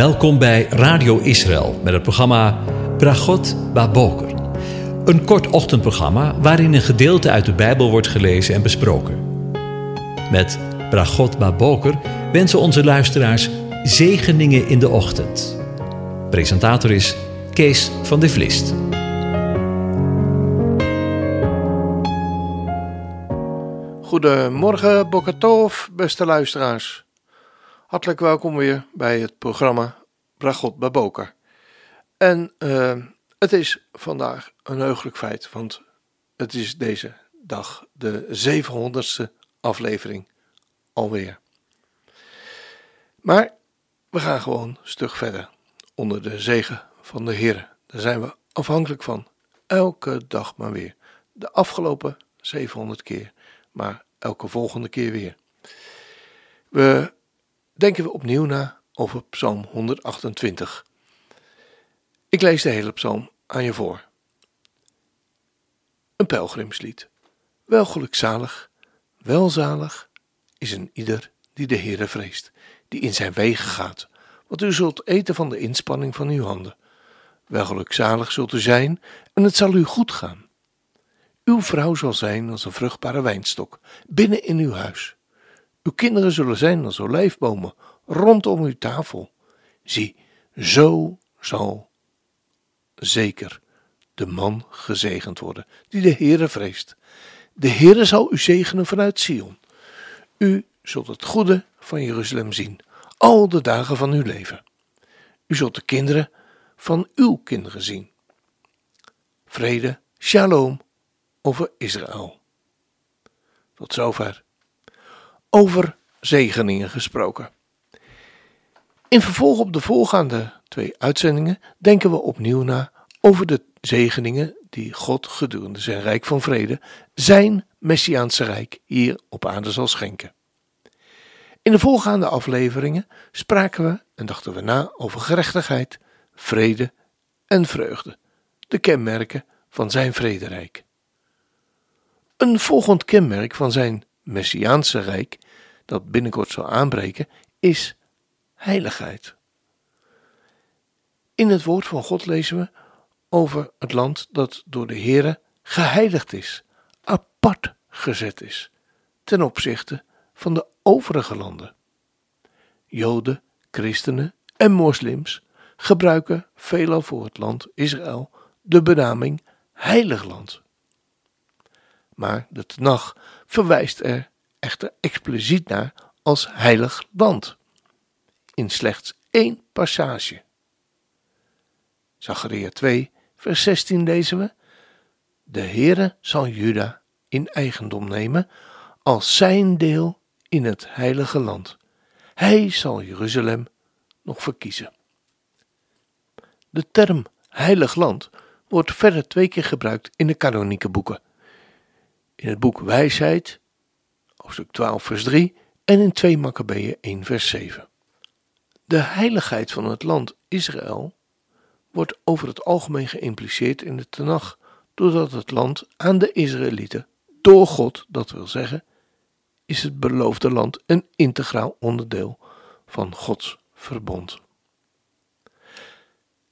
Welkom bij Radio Israël met het programma Bragot Baboker. Een kort ochtendprogramma waarin een gedeelte uit de Bijbel wordt gelezen en besproken. Met Bragot Baboker wensen onze luisteraars zegeningen in de ochtend. Presentator is Kees van de Vlist. Goedemorgen, Bokatov, beste luisteraars. Hartelijk welkom weer bij het programma Bragot Baboker. En uh, het is vandaag een heugelijk feit, want het is deze dag de 700ste aflevering alweer. Maar we gaan gewoon stug verder onder de zegen van de Heer. Daar zijn we afhankelijk van. Elke dag maar weer. De afgelopen 700 keer, maar elke volgende keer weer. We denken we opnieuw na over Psalm 128. Ik lees de hele psalm aan je voor. Een pelgrimslied. Wel gelukzalig, welzalig is een ieder die de Heere vreest, die in zijn wegen gaat, want u zult eten van de inspanning van uw handen. Wel gelukzalig zult u zijn en het zal u goed gaan. Uw vrouw zal zijn als een vruchtbare wijnstok binnen in uw huis. Uw kinderen zullen zijn als olijfbomen rondom uw tafel. Zie, zo zal zeker de man gezegend worden die de Heere vreest. De Heere zal u zegenen vanuit Sion. U zult het goede van Jeruzalem zien, al de dagen van uw leven. U zult de kinderen van uw kinderen zien. Vrede, shalom over Israël. Tot zover. Over zegeningen gesproken. In vervolg op de voorgaande twee uitzendingen denken we opnieuw na over de zegeningen die God gedurende zijn rijk van vrede, zijn messiaanse rijk, hier op aarde zal schenken. In de voorgaande afleveringen spraken we en dachten we na over gerechtigheid, vrede en vreugde, de kenmerken van zijn vrederijk. Een volgend kenmerk van zijn messiaanse rijk, dat binnenkort zal aanbreken, is heiligheid. In het woord van God lezen we over het land dat door de Heere geheiligd is, apart gezet is, ten opzichte van de overige landen. Joden, christenen en moslims gebruiken veelal voor het land Israël de benaming heilig land. Maar de Tenach verwijst er echter expliciet naar als heilig land in slechts één passage. Zacharia 2, vers 16 lezen we: De Heere zal Juda in eigendom nemen als zijn deel in het heilige land. Hij zal Jeruzalem nog verkiezen. De term heilig land wordt verder twee keer gebruikt in de kanonieke boeken. In het boek Wijsheid, hoofdstuk 12 vers 3 en in 2 Maccabeeën 1 vers 7. De heiligheid van het land Israël wordt over het algemeen geïmpliceerd in de Tenach, doordat het land aan de Israëlieten, door God, dat wil zeggen, is het beloofde land een integraal onderdeel van Gods verbond.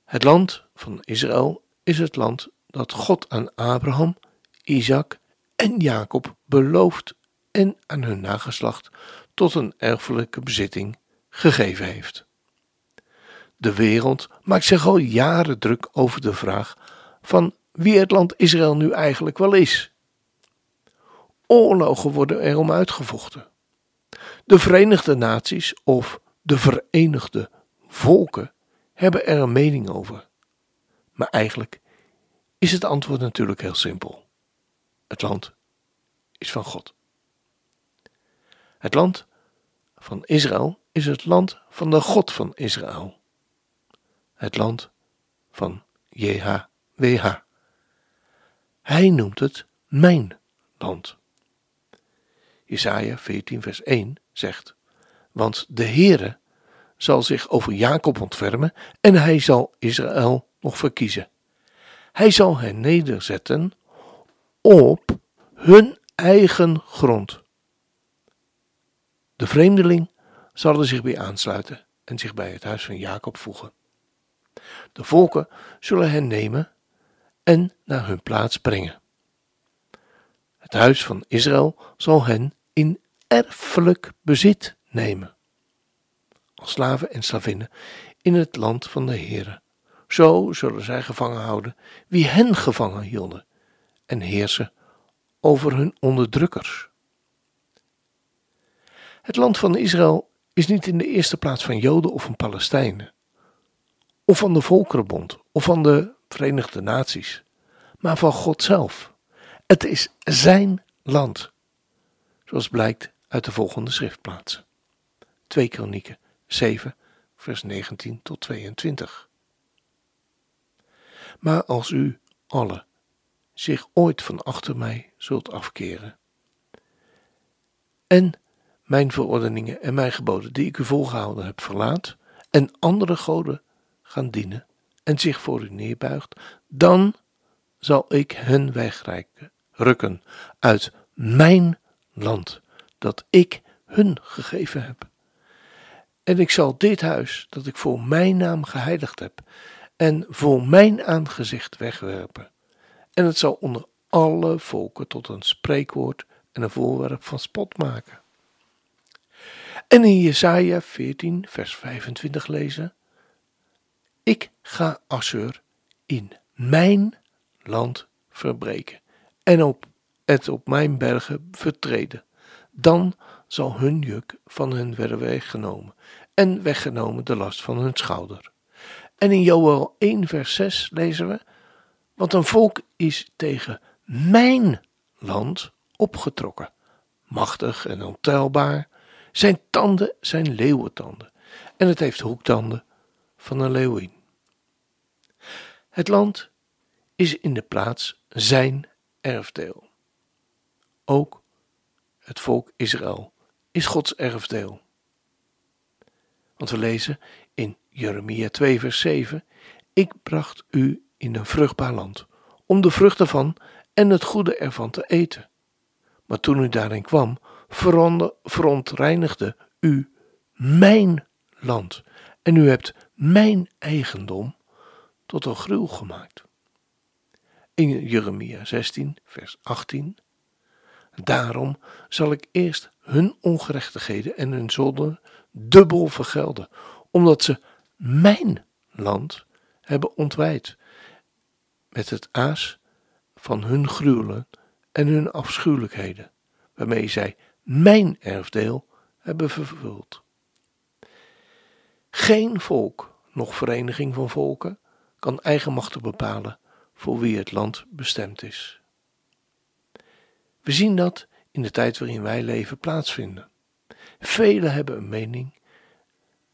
Het land van Israël is het land dat God aan Abraham, Isaac en Jacob belooft en aan hun nageslacht tot een erfelijke bezitting gegeven heeft. De wereld maakt zich al jaren druk over de vraag van wie het land Israël nu eigenlijk wel is. Oorlogen worden erom uitgevochten. De Verenigde Naties of de Verenigde Volken hebben er een mening over. Maar eigenlijk is het antwoord natuurlijk heel simpel. Het land is van God. Het land van Israël is het land van de God van Israël het land van JHWH. Hij noemt het mijn land. Jesaja 14 vers 1 zegt, want de Heere zal zich over Jacob ontfermen en hij zal Israël nog verkiezen. Hij zal hen nederzetten op hun eigen grond. De vreemdeling zal er zich bij aansluiten, en zich bij het huis van Jacob voegen. De volken zullen hen nemen en naar hun plaats brengen. Het huis van Israël zal hen in erfelijk bezit nemen, als slaven en slavinnen in het land van de Heere. Zo zullen zij gevangen houden wie hen gevangen hielden en heersen over hun onderdrukkers. Het land van Israël is niet in de eerste plaats van Joden of van Palestijnen, of van de Volkerenbond of van de Verenigde Naties, maar van God zelf. Het is zijn land, zoals blijkt uit de volgende schriftplaatsen. 2 Kronieken 7, vers 19 tot 22. Maar als u alle zich ooit van achter mij zult afkeren en mijn verordeningen en mijn geboden die ik u volgehouden heb verlaat en andere goden gaan dienen en zich voor u neerbuigt, dan zal ik hen wegrijken, rukken uit mijn land dat ik hun gegeven heb. En ik zal dit huis, dat ik voor mijn naam geheiligd heb, en voor mijn aangezicht wegwerpen. En het zal onder alle volken tot een spreekwoord en een voorwerp van spot maken. En in Jesaja 14, vers 25 lezen: Ik ga Assur in mijn land verbreken en op het op mijn bergen vertreden. Dan zal hun juk van hun werden weggenomen en weggenomen de last van hun schouder. En in Joel 1 vers 6 lezen we, want een volk is tegen mijn land opgetrokken, machtig en ontelbaar, zijn tanden zijn leeuwentanden en het heeft hoektanden van een leeuwin. Het land is in de plaats zijn erfdeel. Ook het volk Israël is Gods erfdeel. Want we lezen in Jeremia 2, vers 7: Ik bracht u in een vruchtbaar land, om de vruchten van en het goede ervan te eten. Maar toen u daarin kwam, verontreinigde u mijn land, en u hebt mijn eigendom tot een gruwel gemaakt. In Jeremia 16, vers 18 Daarom zal ik eerst hun ongerechtigheden en hun zonden dubbel vergelden, omdat ze mijn land hebben ontwijd met het aas van hun gruwelen en hun afschuwelijkheden, waarmee zij mijn erfdeel hebben vervuld. Geen volk, noch vereniging van volken, kan eigenmachtig bepalen voor wie het land bestemd is. We zien dat in de tijd waarin wij leven plaatsvinden. Velen hebben een mening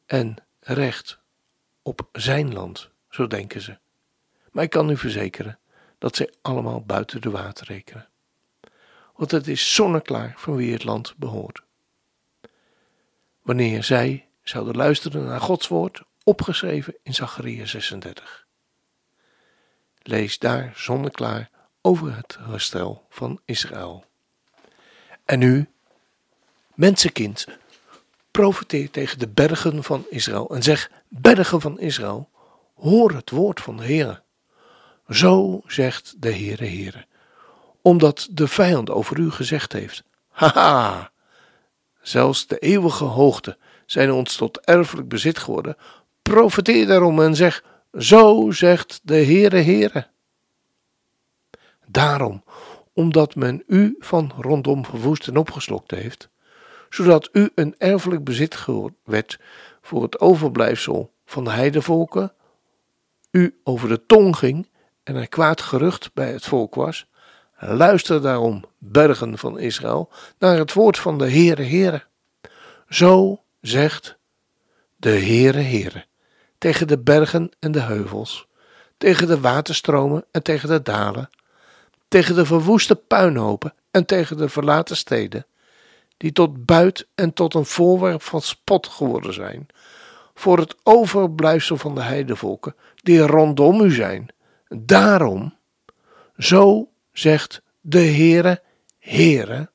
en recht op zijn land, zo denken ze. Maar ik kan u verzekeren dat zij allemaal buiten de water rekenen. Want het is zonneklaar van wie het land behoort. Wanneer zij zouden luisteren naar Gods woord, opgeschreven in Zachariah 36. Lees daar zonneklaar over het herstel van Israël. En nu, mensenkind, profeteer tegen de bergen van Israël en zeg: Bergen van Israël, hoor het woord van de Heer. Zo zegt de Heere Heere, omdat de vijand over u gezegd heeft: Haha, zelfs de eeuwige hoogte zijn ons tot erfelijk bezit geworden. Profeteer daarom en zeg: Zo zegt de Heere Heere. Daarom, omdat men u van rondom verwoest en opgeslokt heeft, zodat u een erfelijk bezit werd voor het overblijfsel van de heidevolken, u over de tong ging en er kwaad gerucht bij het volk was, luister daarom, bergen van Israël, naar het woord van de Heere Heere. Zo zegt de Heere Heere tegen de bergen en de heuvels, tegen de waterstromen en tegen de dalen, tegen de verwoeste puinhopen en tegen de verlaten steden, die tot buit en tot een voorwerp van spot geworden zijn, voor het overblijfsel van de heidevolken die rondom u zijn. Daarom, zo zegt de Heere, Heere,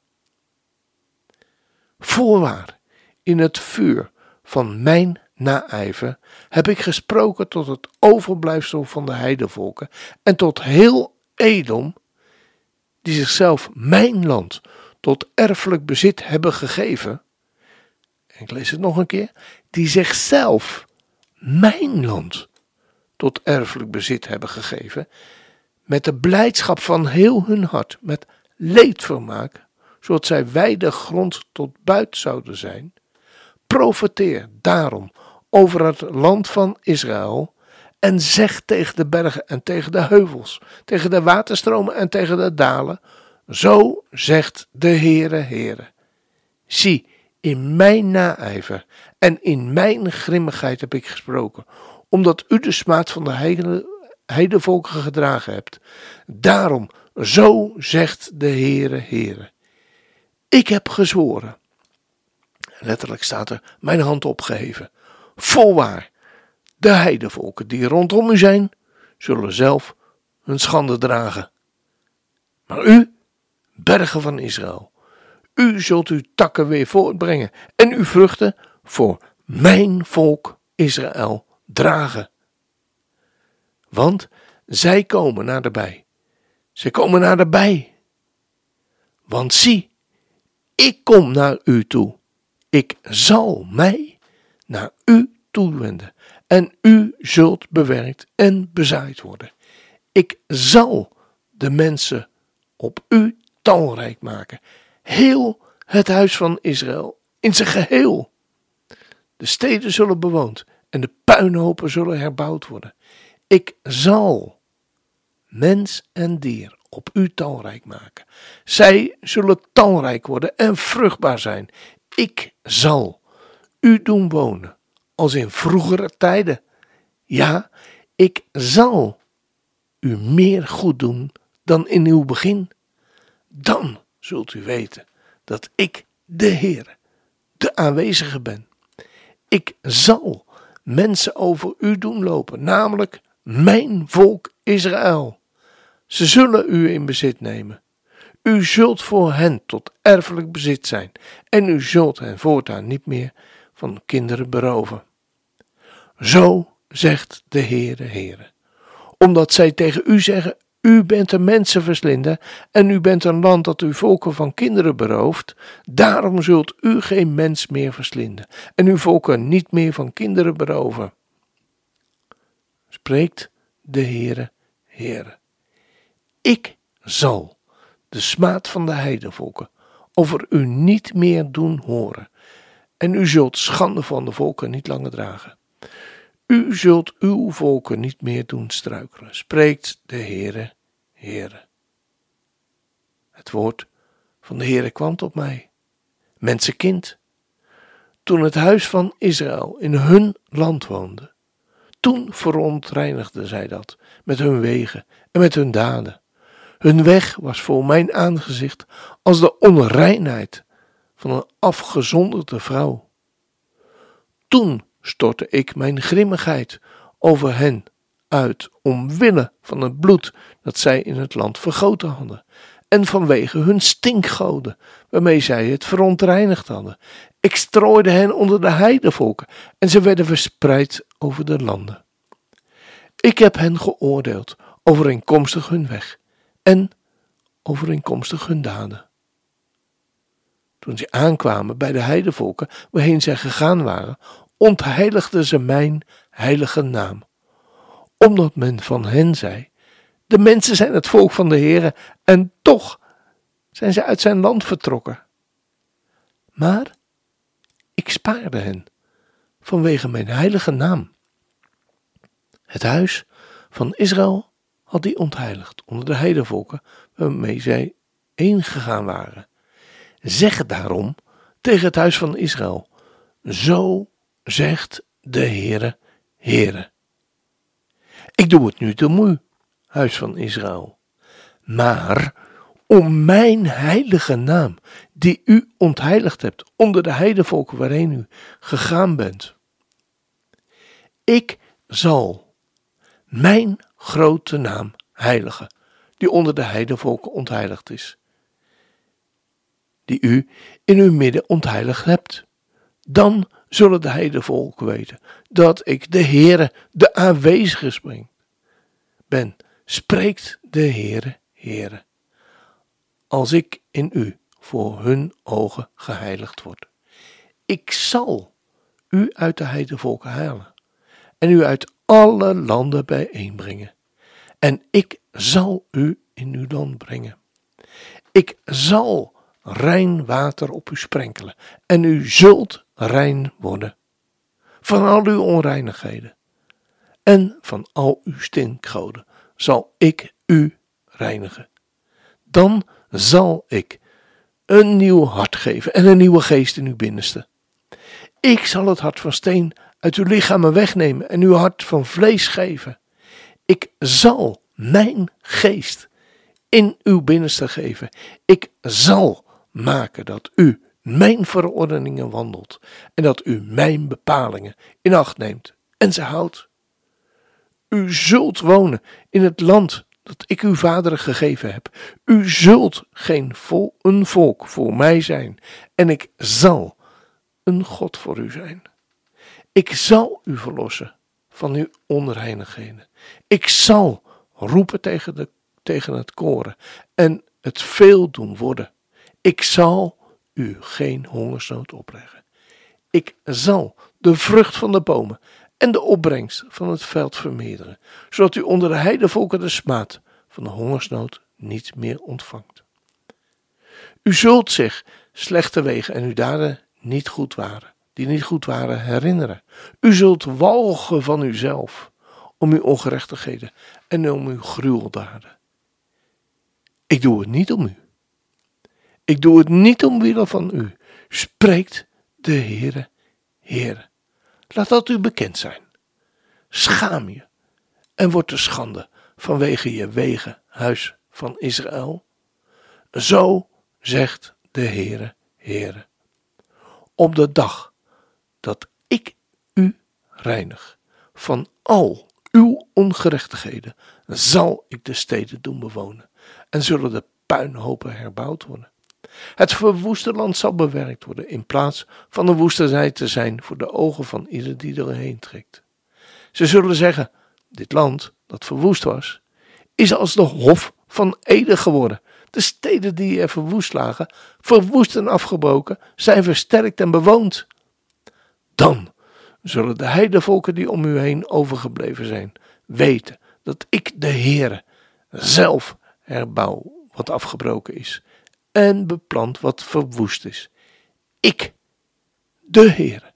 voorwaar in het vuur van mijn naijver heb ik gesproken tot het overblijfsel van de heidevolken en tot heel Edom, die zichzelf mijn land tot erfelijk bezit hebben gegeven. En ik lees het nog een keer, die zichzelf mijn land tot erfelijk bezit hebben gegeven, met de blijdschap van heel hun hart, met leedvermaak, zodat zij wijde grond tot buit zouden zijn. Profeteer daarom over het land van Israël en zeg tegen de bergen en tegen de heuvels, tegen de waterstromen en tegen de dalen, zo zegt de Heere Heere. Zie, in mijn naijver en in mijn grimmigheid heb ik gesproken, omdat u de smaad van de heide, heidevolken gedragen hebt. Daarom, zo zegt de Heere Heere. Ik heb gezworen. Letterlijk staat er mijn hand opgeheven. Volwaar, de heidevolken die rondom u zijn, zullen zelf hun schande dragen. Maar u, bergen van Israël, u zult uw takken weer voortbrengen en uw vruchten voor mijn volk Israël dragen. Want zij komen naderbij. Zij komen naderbij. Want zie, ik kom naar u toe. Ik zal mij naar u toewenden en u zult bewerkt en bezaaid worden. Ik zal de mensen op u talrijk maken, heel het huis van Israël in zijn geheel. De steden zullen bewoond en de puinhopen zullen herbouwd worden. Ik zal mens en dier op u talrijk maken. Zij zullen talrijk worden en vruchtbaar zijn. Ik zal u doen wonen als in vroegere tijden. Ja, ik zal u meer goed doen dan in uw begin. Dan zult u weten dat ik de Heer, de aanwezige ben. Ik zal mensen over u doen lopen, namelijk mijn volk Israël. Ze zullen u in bezit nemen. U zult voor hen tot erfelijk bezit zijn en u zult hen voortaan niet meer van kinderen beroven. Zo zegt de Heere Heere. Omdat zij tegen u zeggen, u bent een mensenverslinder en u bent een land dat uw volken van kinderen berooft, daarom zult u geen mens meer verslinden en uw volken niet meer van kinderen beroven. Spreekt de Heere Heere. Ik zal de smaad van de heidenvolken over u niet meer doen horen en u zult schande van de volken niet langer dragen. U zult uw volken niet meer doen struikelen, spreekt de Heere, Heere. Het woord van de Heere kwam op mij, mensenkind. Toen het huis van Israël in hun land woonde, toen verontreinigden zij dat met hun wegen en met hun daden. Hun weg was voor mijn aangezicht als de onreinheid van een afgezonderde vrouw. Toen stortte ik mijn grimmigheid over hen uit omwille van het bloed dat zij in het land vergoten hadden en vanwege hun stinkgoden waarmee zij het verontreinigd hadden. Ik strooide hen onder de heidevolken en ze werden verspreid over de landen. Ik heb hen geoordeeld overeenkomstig hun weg en overeenkomstig hun daden. Toen ze aankwamen bij de heidevolken waarheen zij gegaan waren, ontheiligden ze mijn heilige naam, omdat men van hen zei: De mensen zijn het volk van de Heere, en toch zijn ze uit zijn land vertrokken. Maar ik spaarde hen vanwege mijn heilige naam. Het huis van Israël had die ontheiligd onder de heidevolken waarmee zij heen gegaan waren. Zeg daarom tegen het huis van Israël: Zo zegt de Heere, Heere. Ik doe het nu te moe, huis van Israël. Maar om mijn heilige naam, die u ontheiligd hebt onder de heidevolken waarheen u gegaan bent. Ik zal mijn grote naam heiligen, die onder de heidevolken ontheiligd is, die u in uw midden ontheiligd hebt. Dan zullen de heidevolken weten dat ik de Heere, de aanwezige spring, ben. Spreekt de Heere, Heere. Als ik in u voor hun ogen geheiligd word. Ik zal u uit de heidevolken halen en u uit alle landen bijeenbrengen. En ik zal u in uw land brengen. Ik zal rein water op u sprenkelen en u zult rein worden van al uw onreinigheden en van al uw stinkgoden zal ik u reinigen. Dan zal ik een nieuw hart geven en een nieuwe geest in uw binnenste. Ik zal het hart van steen uit uw lichaam wegnemen en uw hart van vlees geven. Ik zal mijn geest in uw binnenste geven. Ik zal maken dat u mijn verordeningen wandelt en dat u mijn bepalingen in acht neemt en ze houdt. U zult wonen in het land dat ik uw vaderen gegeven heb. U zult geen vol, een volk voor mij zijn en ik zal een God voor u zijn. Ik zal u verlossen van uw onreinigheden. Ik zal roepen tegen, de, tegen het koren en het veel doen worden. Ik zal u geen hongersnood opleggen. Ik zal de vrucht van de bomen en de opbrengst van het veld vermeerderen, zodat u onder de heidevolken de smaad van de hongersnood niet meer ontvangt. U zult zich slechte wegen en uw daden niet goed waren, die niet goed waren, herinneren. U zult walgen van uzelf om uw ongerechtigheden en om uw gruweldaden. Ik doe het niet om u. Ik doe het niet omwille van u, spreekt de Heere, Heere. Laat dat u bekend zijn. Schaam je en word te schande vanwege je wegen, huis van Israël. Zo zegt de Heere, Heere. Op de dag dat ik u reinig van al uw ongerechtigheden, zal ik de steden doen bewonen en zullen de puinhopen herbouwd worden. Het verwoeste land zal bewerkt worden in plaats van een woestenij te zijn voor de ogen van ieder die erheen trekt. Ze zullen zeggen: Dit land dat verwoest was, is als de hof van Ede geworden. De steden die er verwoest lagen, verwoest en afgebroken, zijn versterkt en bewoond. Dan zullen de heidevolken die om u heen overgebleven zijn, weten dat ik de Heere zelf herbouw wat afgebroken is en beplant wat verwoest is. Ik, de Heer,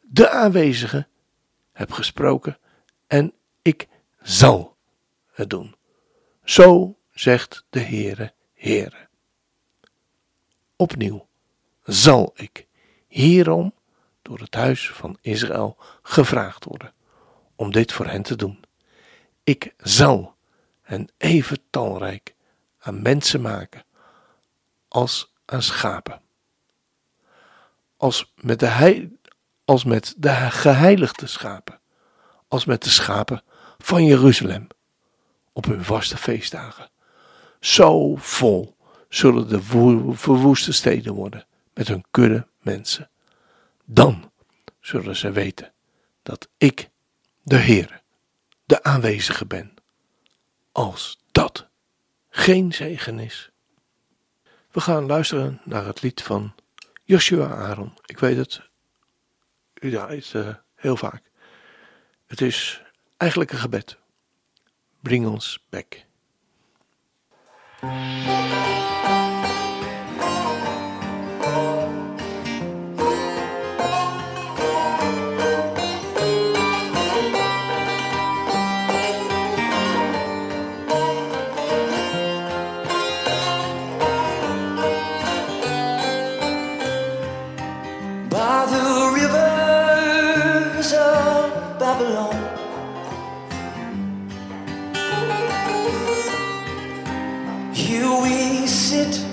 de aanwezige, heb gesproken en ik zal het doen. Zo zegt de Heere, Heere. Opnieuw zal ik hierom door het huis van Israël gevraagd worden om dit voor hen te doen. Ik zal hen even talrijk aan mensen maken als aan schapen. Als met de, als met de geheiligde schapen, als met de schapen van Jeruzalem op hun vaste feestdagen. Zo vol zullen de verwoeste steden worden met hun kudde mensen. Dan zullen ze weten dat ik, de Heer, de aanwezige ben. Als dat geen zegen is, we gaan luisteren naar het lied van Joshua Aaron. Ik weet het, u draait uh, heel vaak. Het is eigenlijk een gebed. Bring ons back. Here we sit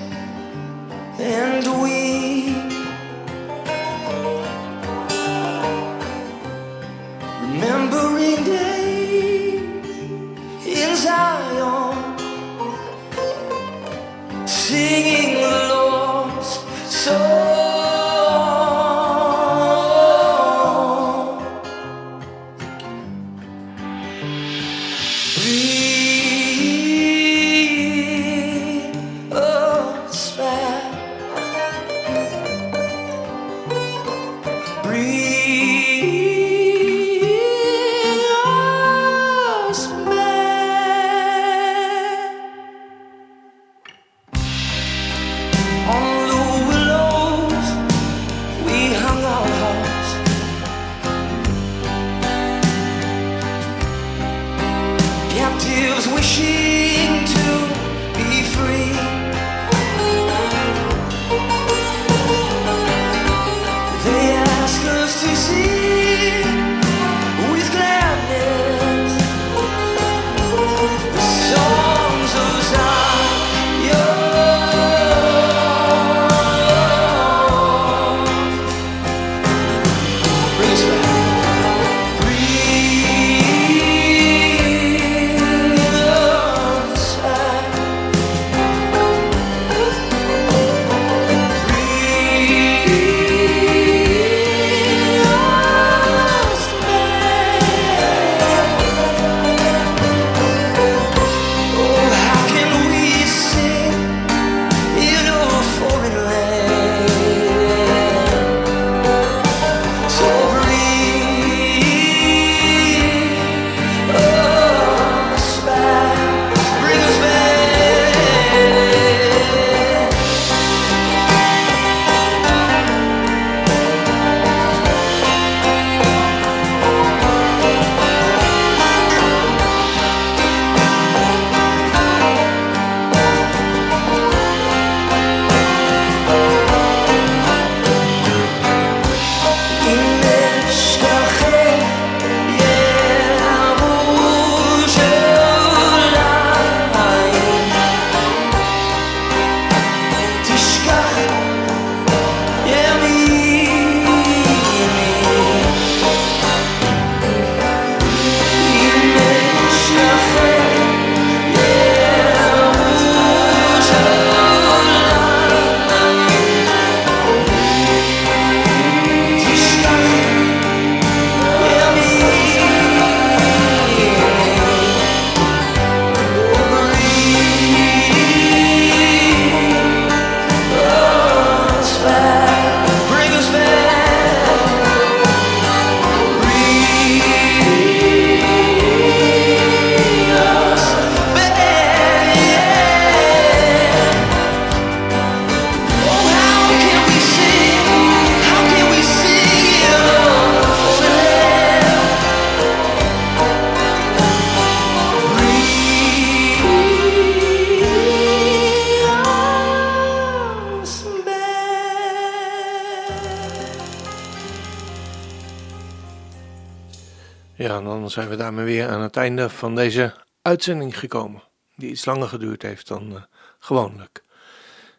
zijn we daarmee weer aan het einde van deze uitzending gekomen, die iets langer geduurd heeft dan uh, gewoonlijk.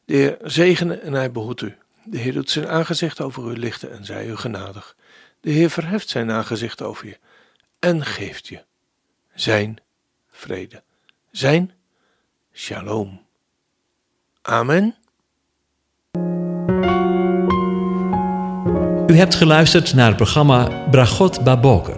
De Heer zegene en hij behoedt u. De Heer doet zijn aangezicht over u lichten en zij u genadig. De Heer verheft zijn aangezicht over je en geeft je zijn vrede, zijn shalom. Amen. U hebt geluisterd naar het programma Bragot Baboker.